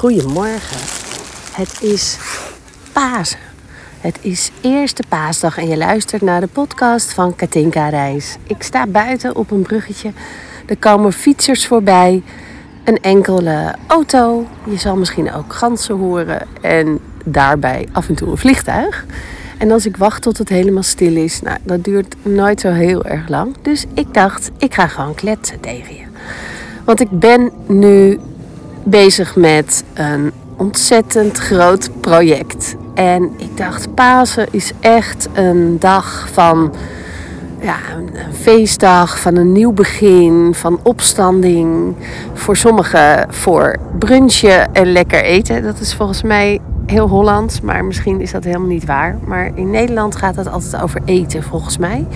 Goedemorgen. Het is Pasen. Het is eerste paasdag en je luistert naar de podcast van Katinka Reis. Ik sta buiten op een bruggetje. Er komen fietsers voorbij. Een enkele auto. Je zal misschien ook ganzen horen. En daarbij af en toe een vliegtuig. En als ik wacht tot het helemaal stil is, nou, dat duurt nooit zo heel erg lang. Dus ik dacht, ik ga gewoon kletsen tegen je. Want ik ben nu bezig met een ontzettend groot project. En ik dacht, Pasen is echt een dag van ja, een feestdag, van een nieuw begin, van opstanding. Voor sommigen voor brunchen en lekker eten. Dat is volgens mij heel Hollands, maar misschien is dat helemaal niet waar. Maar in Nederland gaat het altijd over eten, volgens mij.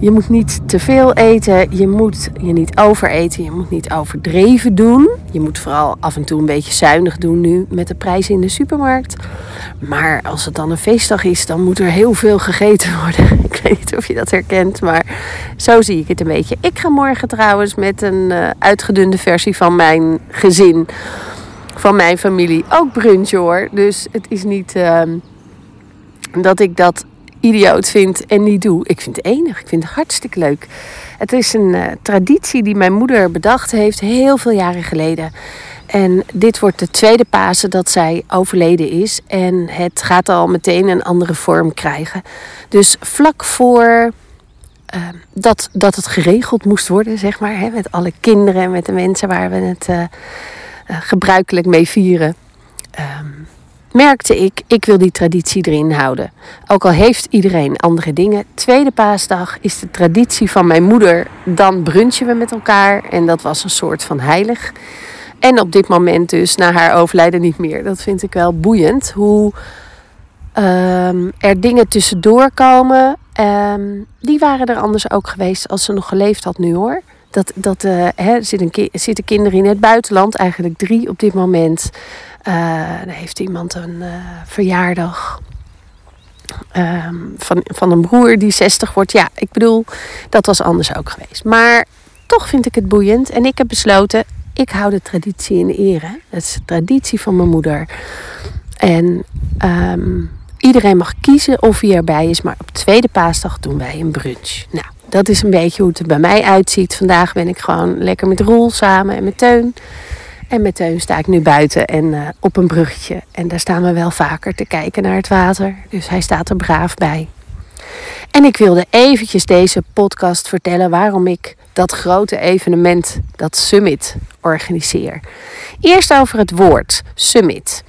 Je moet niet te veel eten, je moet je niet overeten, je moet niet overdreven doen. Je moet vooral af en toe een beetje zuinig doen nu met de prijzen in de supermarkt. Maar als het dan een feestdag is, dan moet er heel veel gegeten worden. Ik weet niet of je dat herkent, maar zo zie ik het een beetje. Ik ga morgen trouwens met een uh, uitgedunde versie van mijn gezin, van mijn familie, ook brunchen hoor. Dus het is niet uh, dat ik dat idioot vind en niet doe. Ik vind het enig. Ik vind het hartstikke leuk. Het is een uh, traditie die mijn moeder bedacht heeft heel veel jaren geleden. En dit wordt de tweede Pasen dat zij overleden is. En het gaat al meteen een andere vorm krijgen. Dus vlak voor uh, dat, dat het geregeld moest worden, zeg maar. Hè, met alle kinderen en met de mensen waar we het uh, gebruikelijk mee vieren. Um, merkte ik, ik wil die traditie erin houden. Ook al heeft iedereen andere dingen. Tweede paasdag is de traditie van mijn moeder. Dan brunchen we met elkaar. En dat was een soort van heilig. En op dit moment dus, na haar overlijden niet meer. Dat vind ik wel boeiend. Hoe um, er dingen tussendoor komen. Um, die waren er anders ook geweest als ze nog geleefd had nu hoor. Dat, dat uh, zitten kinderen in het buitenland, eigenlijk drie op dit moment. Uh, dan heeft iemand een uh, verjaardag um, van, van een broer die 60 wordt. Ja, ik bedoel, dat was anders ook geweest. Maar toch vind ik het boeiend. En ik heb besloten, ik hou de traditie in ere. Dat is de traditie van mijn moeder. En um, iedereen mag kiezen of hij erbij is. Maar op tweede paasdag doen wij een brunch. Nou, dat is een beetje hoe het er bij mij uitziet. Vandaag ben ik gewoon lekker met Roel samen en met Teun. En met Teun sta ik nu buiten en uh, op een bruggetje. En daar staan we wel vaker te kijken naar het water. Dus hij staat er braaf bij. En ik wilde eventjes deze podcast vertellen waarom ik dat grote evenement, dat summit, organiseer. Eerst over het woord summit.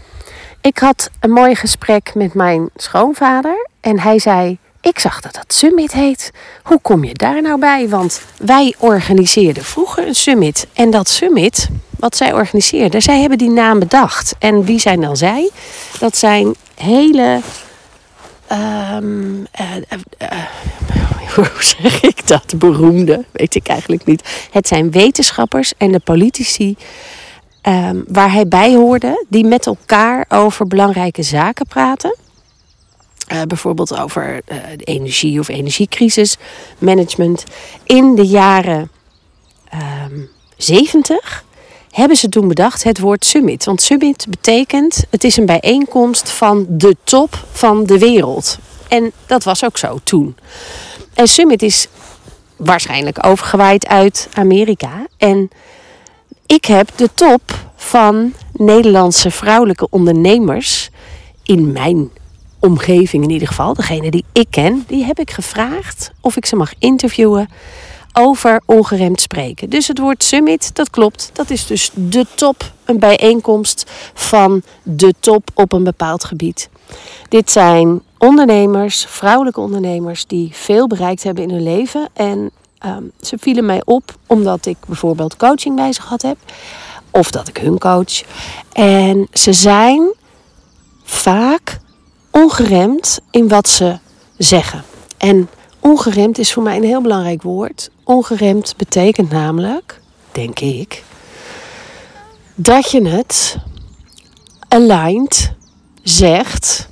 Ik had een mooi gesprek met mijn schoonvader en hij zei: ik zag dat dat summit heet. Hoe kom je daar nou bij? Want wij organiseerden vroeger een summit. En dat summit, wat zij organiseerden, zij hebben die naam bedacht. En wie zijn dan zij? Dat zijn hele. Um, uh, uh, hoe zeg ik dat? Beroemde, weet ik eigenlijk niet. Het zijn wetenschappers en de politici. Um, waar hij bij hoorde, die met elkaar over belangrijke zaken praten. Uh, bijvoorbeeld over de energie of energiecrisis management. In de jaren um, 70 hebben ze toen bedacht het woord summit. Want summit betekent, het is een bijeenkomst van de top van de wereld. En dat was ook zo toen. En summit is waarschijnlijk overgewaaid uit Amerika. En ik heb de top van Nederlandse vrouwelijke ondernemers in mijn omgeving in ieder geval, degene die ik ken, die heb ik gevraagd of ik ze mag interviewen over ongeremd spreken. Dus het woord summit, dat klopt. Dat is dus de top, een bijeenkomst van de top op een bepaald gebied. Dit zijn ondernemers, vrouwelijke ondernemers, die veel bereikt hebben in hun leven. En um, ze vielen mij op omdat ik bijvoorbeeld coaching bij ze gehad heb. Of dat ik hun coach. En ze zijn vaak ongeremd in wat ze zeggen. En ongeremd is voor mij een heel belangrijk woord. Ongeremd betekent namelijk, denk ik, dat je het aligned zegt.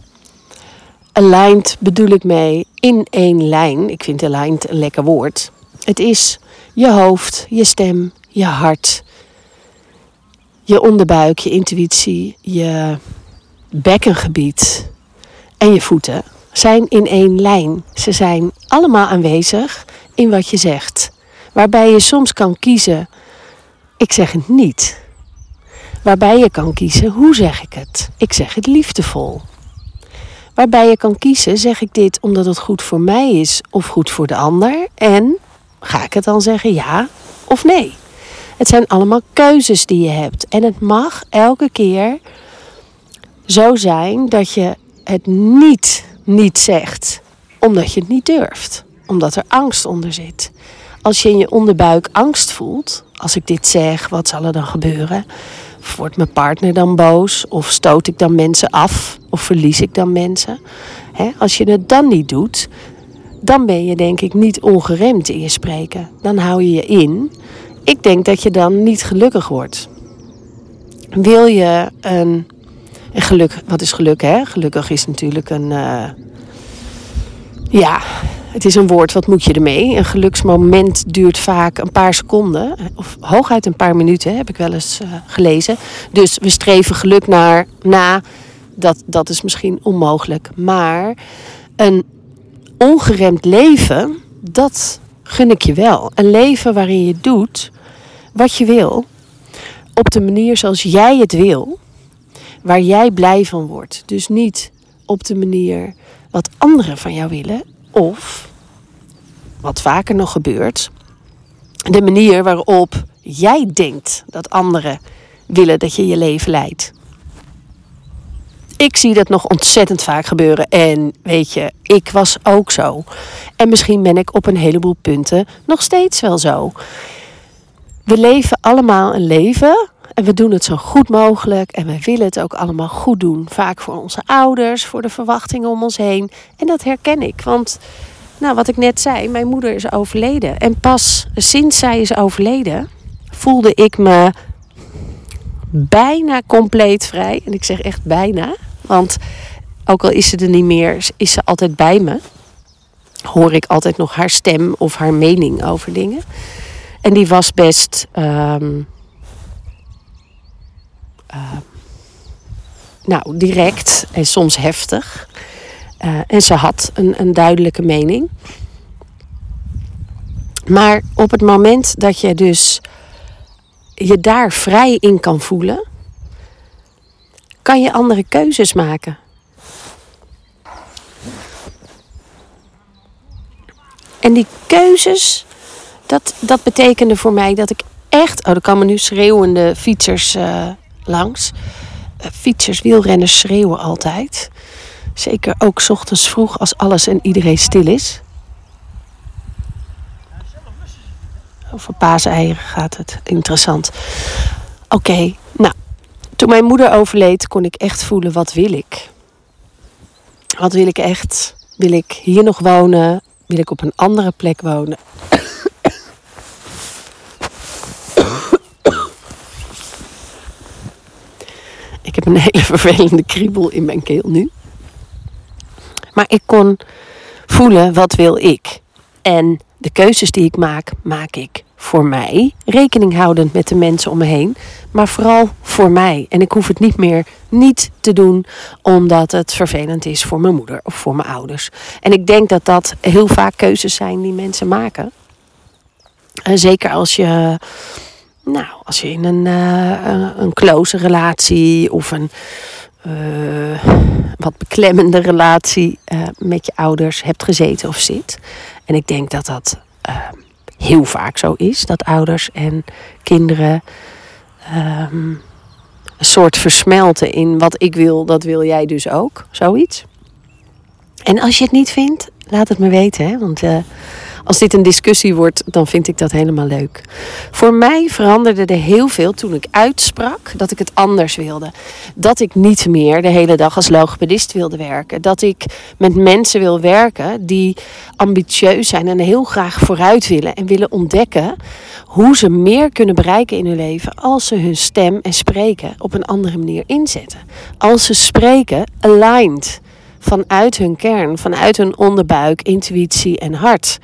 Aligned bedoel ik mee in één lijn. Ik vind aligned een lekker woord. Het is je hoofd, je stem, je hart, je onderbuik, je intuïtie, je bekkengebied en je voeten zijn in één lijn. Ze zijn allemaal aanwezig in wat je zegt. Waarbij je soms kan kiezen, ik zeg het niet. Waarbij je kan kiezen, hoe zeg ik het? Ik zeg het liefdevol. Waarbij je kan kiezen, zeg ik dit omdat het goed voor mij is of goed voor de ander? En ga ik het dan zeggen ja of nee? Het zijn allemaal keuzes die je hebt. En het mag elke keer zo zijn dat je het niet niet zegt, omdat je het niet durft, omdat er angst onder zit. Als je in je onderbuik angst voelt, als ik dit zeg, wat zal er dan gebeuren? Wordt mijn partner dan boos? Of stoot ik dan mensen af? Of verlies ik dan mensen? als je het dan niet doet, dan ben je denk ik niet ongeremd in je spreken. Dan hou je je in. Ik denk dat je dan niet gelukkig wordt. Wil je een en geluk, wat is geluk hè? Gelukkig is natuurlijk een. Uh, ja, het is een woord, wat moet je ermee? Een geluksmoment duurt vaak een paar seconden, of hooguit een paar minuten, heb ik wel eens uh, gelezen. Dus we streven geluk naar, na, dat, dat is misschien onmogelijk. Maar een ongeremd leven, dat gun ik je wel. Een leven waarin je doet wat je wil, op de manier zoals jij het wil waar jij blij van wordt. Dus niet op de manier wat anderen van jou willen. Of, wat vaker nog gebeurt, de manier waarop jij denkt dat anderen willen dat je je leven leidt. Ik zie dat nog ontzettend vaak gebeuren. En weet je, ik was ook zo. En misschien ben ik op een heleboel punten nog steeds wel zo. We leven allemaal een leven en we doen het zo goed mogelijk en we willen het ook allemaal goed doen. Vaak voor onze ouders, voor de verwachtingen om ons heen. En dat herken ik, want nou, wat ik net zei, mijn moeder is overleden. En pas sinds zij is overleden, voelde ik me bijna compleet vrij. En ik zeg echt bijna, want ook al is ze er niet meer, is ze altijd bij me. Hoor ik altijd nog haar stem of haar mening over dingen. En die was best. Ehm, uh, nou, direct en soms heftig. Uh, en ze had een, een duidelijke mening. Maar op het moment dat je dus je daar vrij in kan voelen, kan je andere keuzes maken. En die keuzes, dat, dat betekende voor mij dat ik echt. Oh, er komen nu schreeuwende fietsers uh, langs. Uh, fietsers, wielrenners schreeuwen altijd. Zeker ook s ochtends vroeg als alles en iedereen stil is. Over paaseieren gaat het. Interessant. Oké, nou. Toen mijn moeder overleed kon ik echt voelen wat wil ik. Wat wil ik echt? Wil ik hier nog wonen? Wil ik op een andere plek wonen? Ik heb een hele vervelende kriebel in mijn keel nu. Maar ik kon voelen wat wil ik. En de keuzes die ik maak, maak ik voor mij. Rekening houdend met de mensen om me heen. Maar vooral voor mij. En ik hoef het niet meer niet te doen omdat het vervelend is voor mijn moeder of voor mijn ouders. En ik denk dat dat heel vaak keuzes zijn die mensen maken. En zeker als je nou, als je in een, uh, een close relatie of een uh, wat beklemmende relatie uh, met je ouders hebt gezeten of zit. En ik denk dat dat heel vaak zo is. Dat ouders en kinderen um, een soort versmelten in wat ik wil, dat wil jij dus ook. Zoiets. En als je het niet vindt, laat het me weten. Hè? Want als dit een discussie wordt, dan vind ik dat helemaal leuk. Voor mij veranderde er heel veel toen ik uitsprak dat ik het anders wilde. Dat ik niet meer de hele dag als logopedist wilde werken. Dat ik met mensen wil werken die ambitieus zijn en heel graag vooruit willen en willen ontdekken hoe ze meer kunnen bereiken in hun leven als ze hun stem en spreken op een andere manier inzetten. Als ze spreken aligned vanuit hun kern, vanuit hun onderbuik, intuïtie en hart.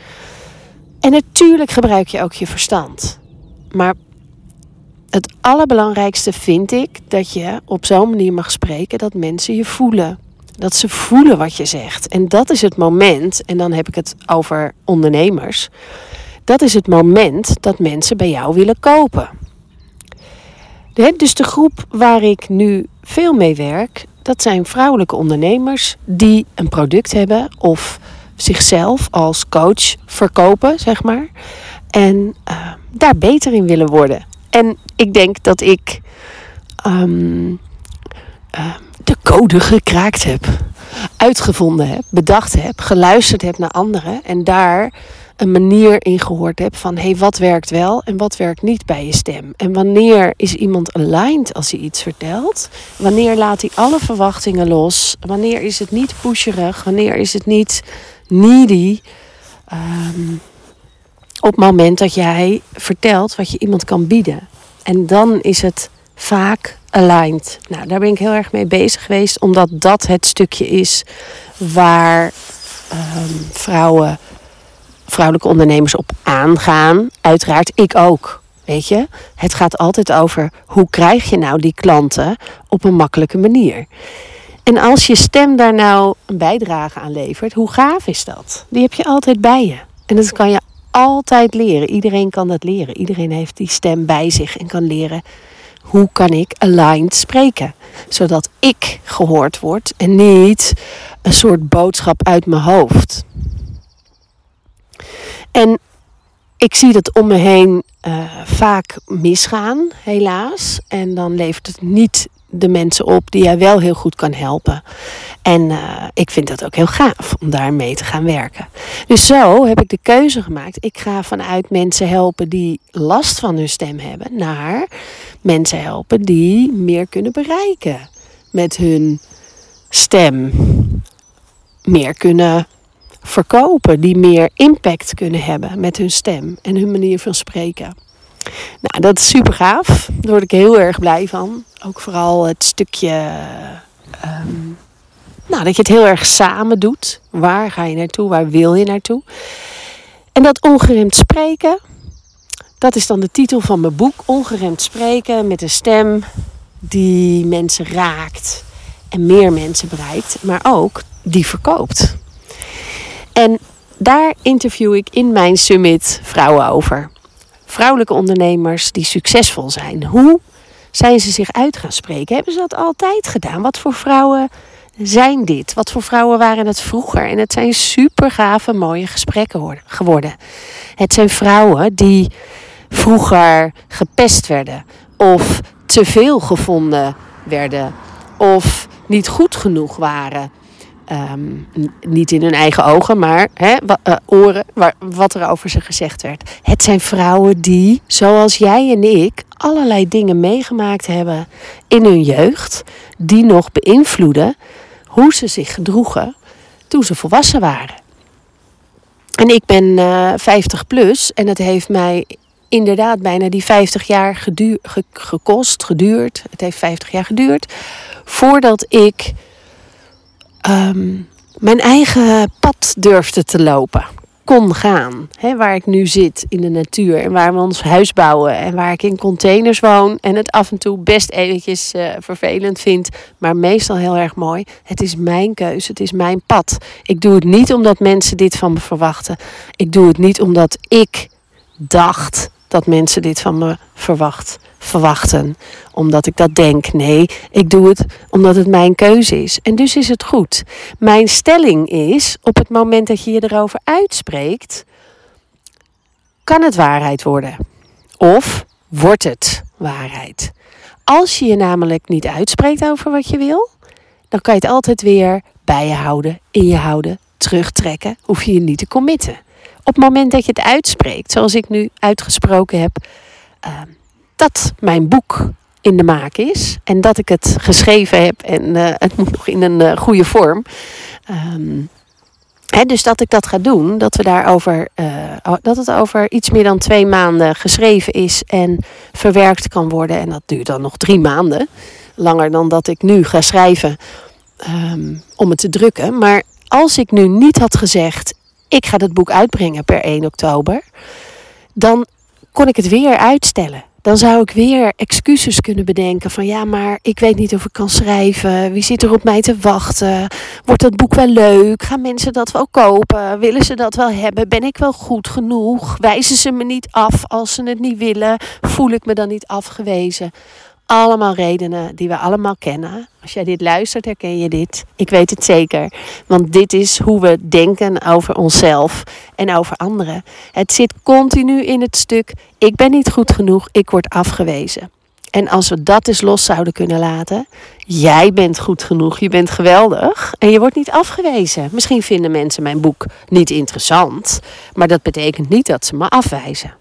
En natuurlijk gebruik je ook je verstand. Maar het allerbelangrijkste vind ik dat je op zo'n manier mag spreken dat mensen je voelen. Dat ze voelen wat je zegt. En dat is het moment, en dan heb ik het over ondernemers. Dat is het moment dat mensen bij jou willen kopen. Dus de groep waar ik nu veel mee werk, dat zijn vrouwelijke ondernemers die een product hebben of zichzelf als coach verkopen, zeg maar. En uh, daar beter in willen worden. En ik denk dat ik um, uh, de code gekraakt heb, uitgevonden heb, bedacht heb, geluisterd heb naar anderen en daar een manier in gehoord heb van hey, wat werkt wel en wat werkt niet bij je stem. En wanneer is iemand aligned als hij iets vertelt? Wanneer laat hij alle verwachtingen los? Wanneer is het niet pusherig? Wanneer is het niet needy? Um, op het moment dat jij vertelt wat je iemand kan bieden. En dan is het vaak aligned. Nou, daar ben ik heel erg mee bezig geweest, omdat dat het stukje is waar um, vrouwen, vrouwelijke ondernemers op aangaan. Uiteraard, ik ook. Weet je, het gaat altijd over hoe krijg je nou die klanten op een makkelijke manier. En als je stem daar nou een bijdrage aan levert, hoe gaaf is dat? Die heb je altijd bij je. En dat kan je altijd leren. Iedereen kan dat leren. Iedereen heeft die stem bij zich en kan leren hoe kan ik aligned spreken. Zodat ik gehoord word en niet een soort boodschap uit mijn hoofd. En ik zie dat om me heen uh, vaak misgaan, helaas. En dan levert het niet de mensen op die jij wel heel goed kan helpen. En uh, ik vind dat ook heel gaaf om daarmee te gaan werken. Dus zo heb ik de keuze gemaakt. Ik ga vanuit mensen helpen die last van hun stem hebben, naar mensen helpen die meer kunnen bereiken met hun stem. Meer kunnen verkopen, die meer impact kunnen hebben met hun stem en hun manier van spreken. Nou, dat is super gaaf. Daar word ik heel erg blij van. Ook vooral het stukje. Um, nou, dat je het heel erg samen doet. Waar ga je naartoe? Waar wil je naartoe? En dat ongeremd spreken. Dat is dan de titel van mijn boek. Ongeremd spreken met een stem die mensen raakt. En meer mensen bereikt. Maar ook die verkoopt. En daar interview ik in mijn summit vrouwen over vrouwelijke ondernemers die succesvol zijn. Hoe zijn ze zich uit gaan spreken? Hebben ze dat altijd gedaan? Wat voor vrouwen zijn dit? Wat voor vrouwen waren het vroeger? En het zijn super gave, mooie gesprekken geworden. Het zijn vrouwen die vroeger gepest werden of te veel gevonden werden of niet goed genoeg waren. Um, niet in hun eigen ogen, maar hè, uh, oren, waar, wat er over ze gezegd werd. Het zijn vrouwen die, zoals jij en ik, allerlei dingen meegemaakt hebben in hun jeugd, die nog beïnvloeden hoe ze zich gedroegen toen ze volwassen waren. En ik ben uh, 50 plus en het heeft mij inderdaad bijna die 50 jaar geduur, ge, gekost, geduurd. Het heeft 50 jaar geduurd voordat ik um, mijn eigen pad durfde te lopen. Kon gaan. Hè, waar ik nu zit in de natuur en waar we ons huis bouwen en waar ik in containers woon en het af en toe best eventjes uh, vervelend vind, maar meestal heel erg mooi. Het is mijn keuze, het is mijn pad. Ik doe het niet omdat mensen dit van me verwachten. Ik doe het niet omdat ik dacht dat mensen dit van me verwacht, verwachten. Omdat ik dat denk. Nee, ik doe het omdat het mijn keuze is. En dus is het goed. Mijn stelling is: op het moment dat je je erover uitspreekt, kan het waarheid worden. Of wordt het waarheid. Als je je namelijk niet uitspreekt over wat je wil, dan kan je het altijd weer bij je houden, in je houden, terugtrekken. Hoef je je niet te committen op het moment dat je het uitspreekt, zoals ik nu uitgesproken heb, uh, dat mijn boek in de maak is en dat ik het geschreven heb en uh, het moet nog in een uh, goede vorm. Um, dus dat ik dat ga doen, dat, we daarover, uh, dat het over iets meer dan twee maanden geschreven is en verwerkt kan worden. En dat duurt dan nog drie maanden, langer dan dat ik nu ga schrijven um, om het te drukken. Maar als ik nu niet had gezegd, ik ga dat boek uitbrengen per 1 oktober, dan kon ik het weer uitstellen. dan zou ik weer excuses kunnen bedenken van ja, maar ik weet niet of ik kan schrijven. Wie zit er op mij te wachten? Wordt dat boek wel leuk? Gaan mensen dat wel kopen? Willen ze dat wel hebben? Ben ik wel goed genoeg? Wijzen ze me niet af als ze het niet willen? Voel ik me dan niet afgewezen? Allemaal redenen die we allemaal kennen. Als jij dit luistert, herken je dit. Ik weet het zeker. Want dit is hoe we denken over onszelf en over anderen. Het zit continu in het stuk: ik ben niet goed genoeg, ik word afgewezen. En als we dat eens los zouden kunnen laten. Jij bent goed genoeg, je bent geweldig en je wordt niet afgewezen. Misschien vinden mensen mijn boek niet interessant, maar dat betekent niet dat ze me afwijzen.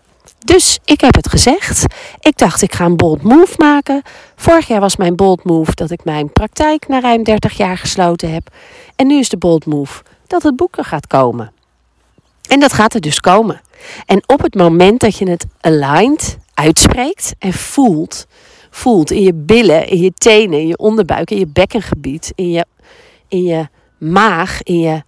Dus ik heb het gezegd. Ik dacht, ik ga een bold move maken. Vorig jaar was mijn bold move dat ik mijn praktijk na ruim 30 jaar gesloten heb. En nu is de bold move dat het boek er gaat komen. En dat gaat er dus komen. En op het moment dat je het aligned uitspreekt en voelt, voelt in je billen, in je tenen, in je onderbuik, in je bekkengebied, in je, in je maag, in je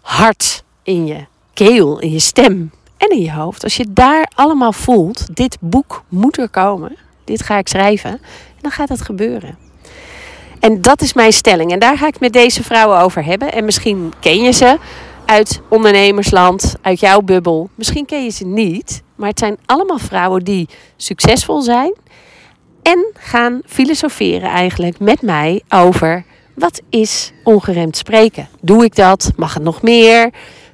hart, in je keel, in je stem, en in je hoofd. Als je daar allemaal voelt, dit boek moet er komen, dit ga ik schrijven, dan gaat het gebeuren. En dat is mijn stelling. En daar ga ik met deze vrouwen over hebben. En misschien ken je ze uit ondernemersland, uit jouw bubbel. Misschien ken je ze niet. Maar het zijn allemaal vrouwen die succesvol zijn. En gaan filosoferen eigenlijk met mij over wat is ongeremd spreken. Doe ik dat? Mag het nog meer?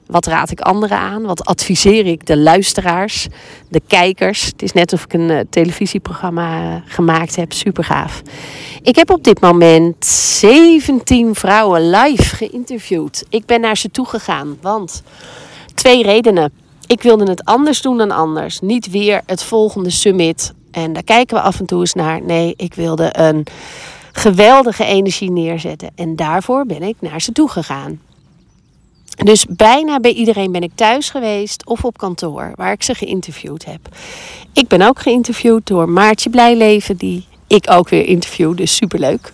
Wat raad ik anderen aan? Wat adviseer ik de luisteraars, de kijkers? Het is net of ik een uh, televisieprogramma eh, gemaakt heb. Super gaaf. Ik heb op dit moment 17 vrouwen live geïnterviewd. Ik ben naar ze toe gegaan, want twee redenen. Ik wilde het anders doen dan anders. Niet weer het volgende summit. En daar kijken we af en toe eens naar. Nee, ik wilde een geweldige energie neerzetten. En daarvoor ben ik naar ze toe gegaan. Dus bijna bij iedereen ben ik thuis geweest of op kantoor waar ik ze geïnterviewd heb. Ik ben ook geïnterviewd door Maartje Blijleven, die ik ook weer interview, dus superleuk.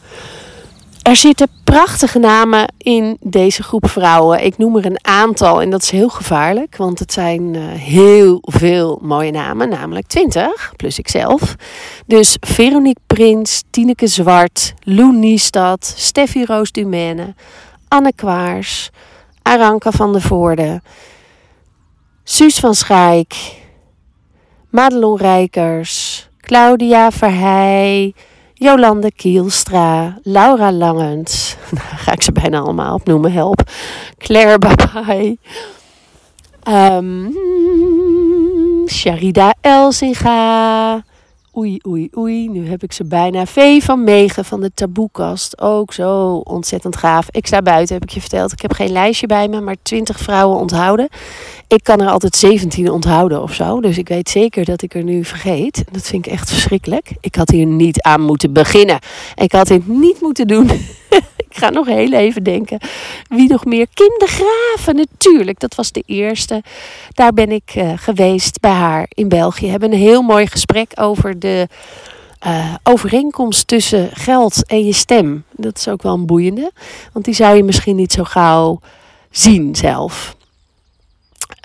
Er zitten prachtige namen in deze groep vrouwen. Ik noem er een aantal en dat is heel gevaarlijk, want het zijn uh, heel veel mooie namen, namelijk 20, plus ikzelf. Dus Veronique Prins, Tineke Zwart, Lou Niestad, Steffi Roos Dumaine, Anne Kwaars, Aranka van der Voorde, Suus van Schaik, Madelon Rijkers, Claudia Verheij, Jolande Kielstra, Laura Langens, ga ik ze bijna allemaal opnoemen, help, Claire Babai, um, Sharida Elsinga, Oei, oei, oei. Nu heb ik ze bijna. V van Megen van de taboekast. Ook zo ontzettend gaaf. Ik sta buiten, heb ik je verteld. Ik heb geen lijstje bij me, maar 20 vrouwen onthouden. Ik kan er altijd 17 onthouden of zo. Dus ik weet zeker dat ik er nu vergeet. Dat vind ik echt verschrikkelijk. Ik had hier niet aan moeten beginnen. Ik had dit niet moeten doen. ik ga nog heel even denken. Wie nog meer? Kim Graven, natuurlijk. Dat was de eerste. Daar ben ik uh, geweest bij haar in België. We hebben een heel mooi gesprek over de uh, overeenkomst tussen geld en je stem. Dat is ook wel een boeiende. Want die zou je misschien niet zo gauw zien zelf.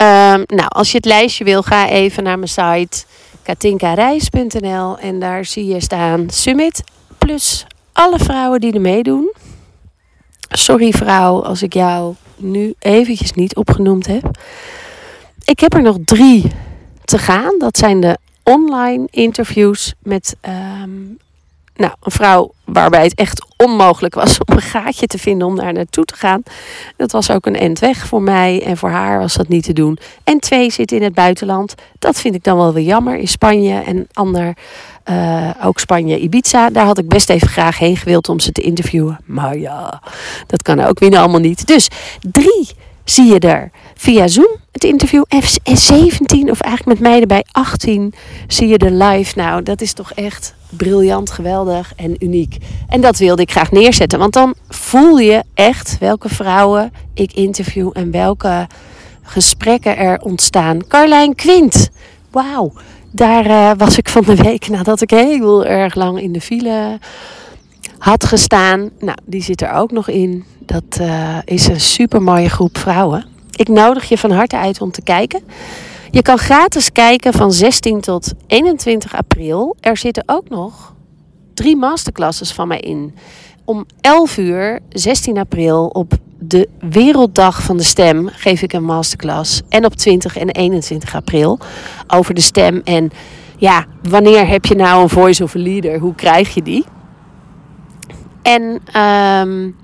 Um, nou, als je het lijstje wil, ga even naar mijn site katinkareis.nl en daar zie je staan Summit plus alle vrouwen die er meedoen. Sorry vrouw als ik jou nu eventjes niet opgenoemd heb. Ik heb er nog drie te gaan. Dat zijn de online interviews met um, nou, een vrouw waarbij het echt onmogelijk was om een gaatje te vinden om daar naartoe te gaan. Dat was ook een endweg voor mij en voor haar was dat niet te doen. En twee zitten in het buitenland. Dat vind ik dan wel weer jammer. In Spanje en ander, uh, ook Spanje, Ibiza. Daar had ik best even graag heen gewild om ze te interviewen. Maar ja, dat kan ook weer allemaal niet. Dus drie zie je er via Zoom het interview. En 17, of eigenlijk met mij erbij 18, zie je de live. Nou, dat is toch echt briljant, geweldig en uniek. En dat wilde ik graag neerzetten. Want dan voel je echt welke vrouwen ik interview en welke gesprekken er ontstaan. Carlijn Quint. Wauw. Daar uh, was ik van de week nadat ik heel erg lang in de file had gestaan. Nou, die zit er ook nog in. Dat uh, is een super mooie groep vrouwen. Ik nodig je van harte uit om te kijken. Je kan gratis kijken van 16 tot 21 april. Er zitten ook nog drie masterclasses van mij in. Om 11 uur, 16 april, op de Werelddag van de Stem geef ik een masterclass. En op 20 en 21 april over de stem. En ja, wanneer heb je nou een voice-over leader? Hoe krijg je die? En um,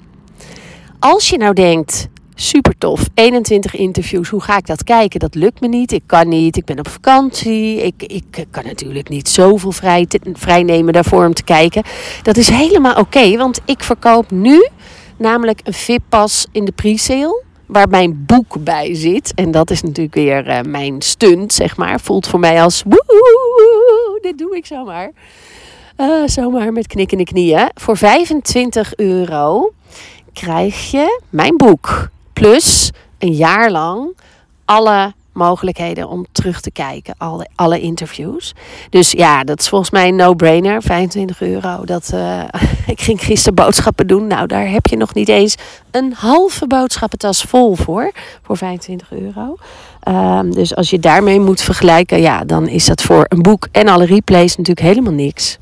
als je nou denkt, super tof, 21 interviews, hoe ga ik dat kijken? Dat lukt me niet, ik kan niet, ik ben op vakantie, ik, ik kan natuurlijk niet zoveel vrij, vrij nemen daarvoor om te kijken. Dat is helemaal oké, want ik verkoop nu namelijk een VIP-pas in de pre-sale waar mijn boek bij zit. En dat is natuurlijk weer uh, mijn stunt, zeg maar. Voelt voor mij als woe, dit doe ik zomaar. Uh, zomaar met knikkende knieën. Voor 25 euro krijg je mijn boek. Plus een jaar lang alle mogelijkheden om terug te kijken, alle, alle interviews. Dus ja, dat is volgens mij een no-brainer, 25 euro. Dat, uh, ik ging gisteren boodschappen doen. Nou, daar heb je nog niet eens een halve boodschappentas vol voor, voor 25 euro. Um, dus als je daarmee moet vergelijken, ja, dan is dat voor een boek en alle replays natuurlijk helemaal niks.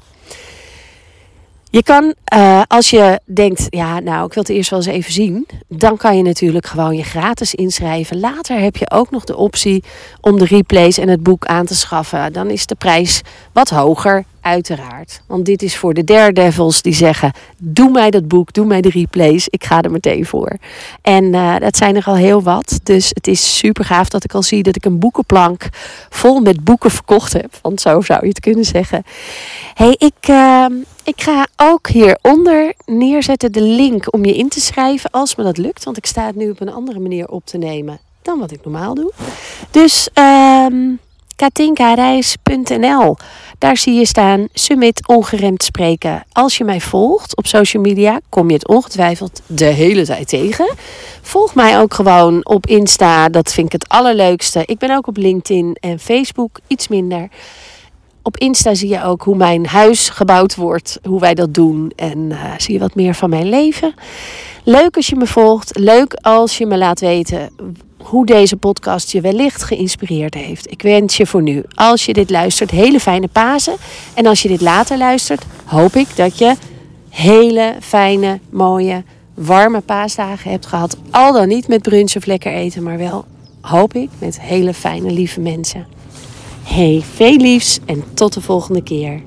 Je kan, uh, als je denkt, ja, nou, ik wil het eerst wel eens even zien, dan kan je natuurlijk gewoon je gratis inschrijven. Later heb je ook nog de optie om de replays en het boek aan te schaffen. Dan is de prijs wat hoger, uiteraard. Want dit is voor de daredevils die zeggen, doe mij dat boek, doe mij de replays, ik ga er meteen voor. En uh, dat zijn er al heel wat, dus het is super gaaf dat ik al zie dat ik een boekenplank vol met boeken verkocht heb. Want zo zou je het kunnen zeggen. hey, ik... Uh, ik ga ook hieronder neerzetten de link om je in te schrijven als me dat lukt. Want ik sta het nu op een andere manier op te nemen dan wat ik normaal doe. Dus um, katinkareis.nl. Daar zie je staan Summit Ongeremd Spreken. Als je mij volgt op social media, kom je het ongetwijfeld de hele tijd tegen. Volg mij ook gewoon op Insta, dat vind ik het allerleukste. Ik ben ook op LinkedIn en Facebook, iets minder op Insta zie je ook hoe mijn huis gebouwd wordt, hoe wij dat doen. En uh, zie je wat meer van mijn leven. Leuk als je me volgt. Leuk als je me laat weten hoe deze podcast je wellicht geïnspireerd heeft. Ik wens je voor nu, als je dit luistert, hele fijne Pasen. En als je dit later luistert, hoop ik dat je hele fijne, mooie, warme paasdagen hebt gehad. Al dan niet met brunch of lekker eten, maar wel, hoop ik, met hele fijne, lieve mensen. Hey, veel liefs en tot de volgende keer.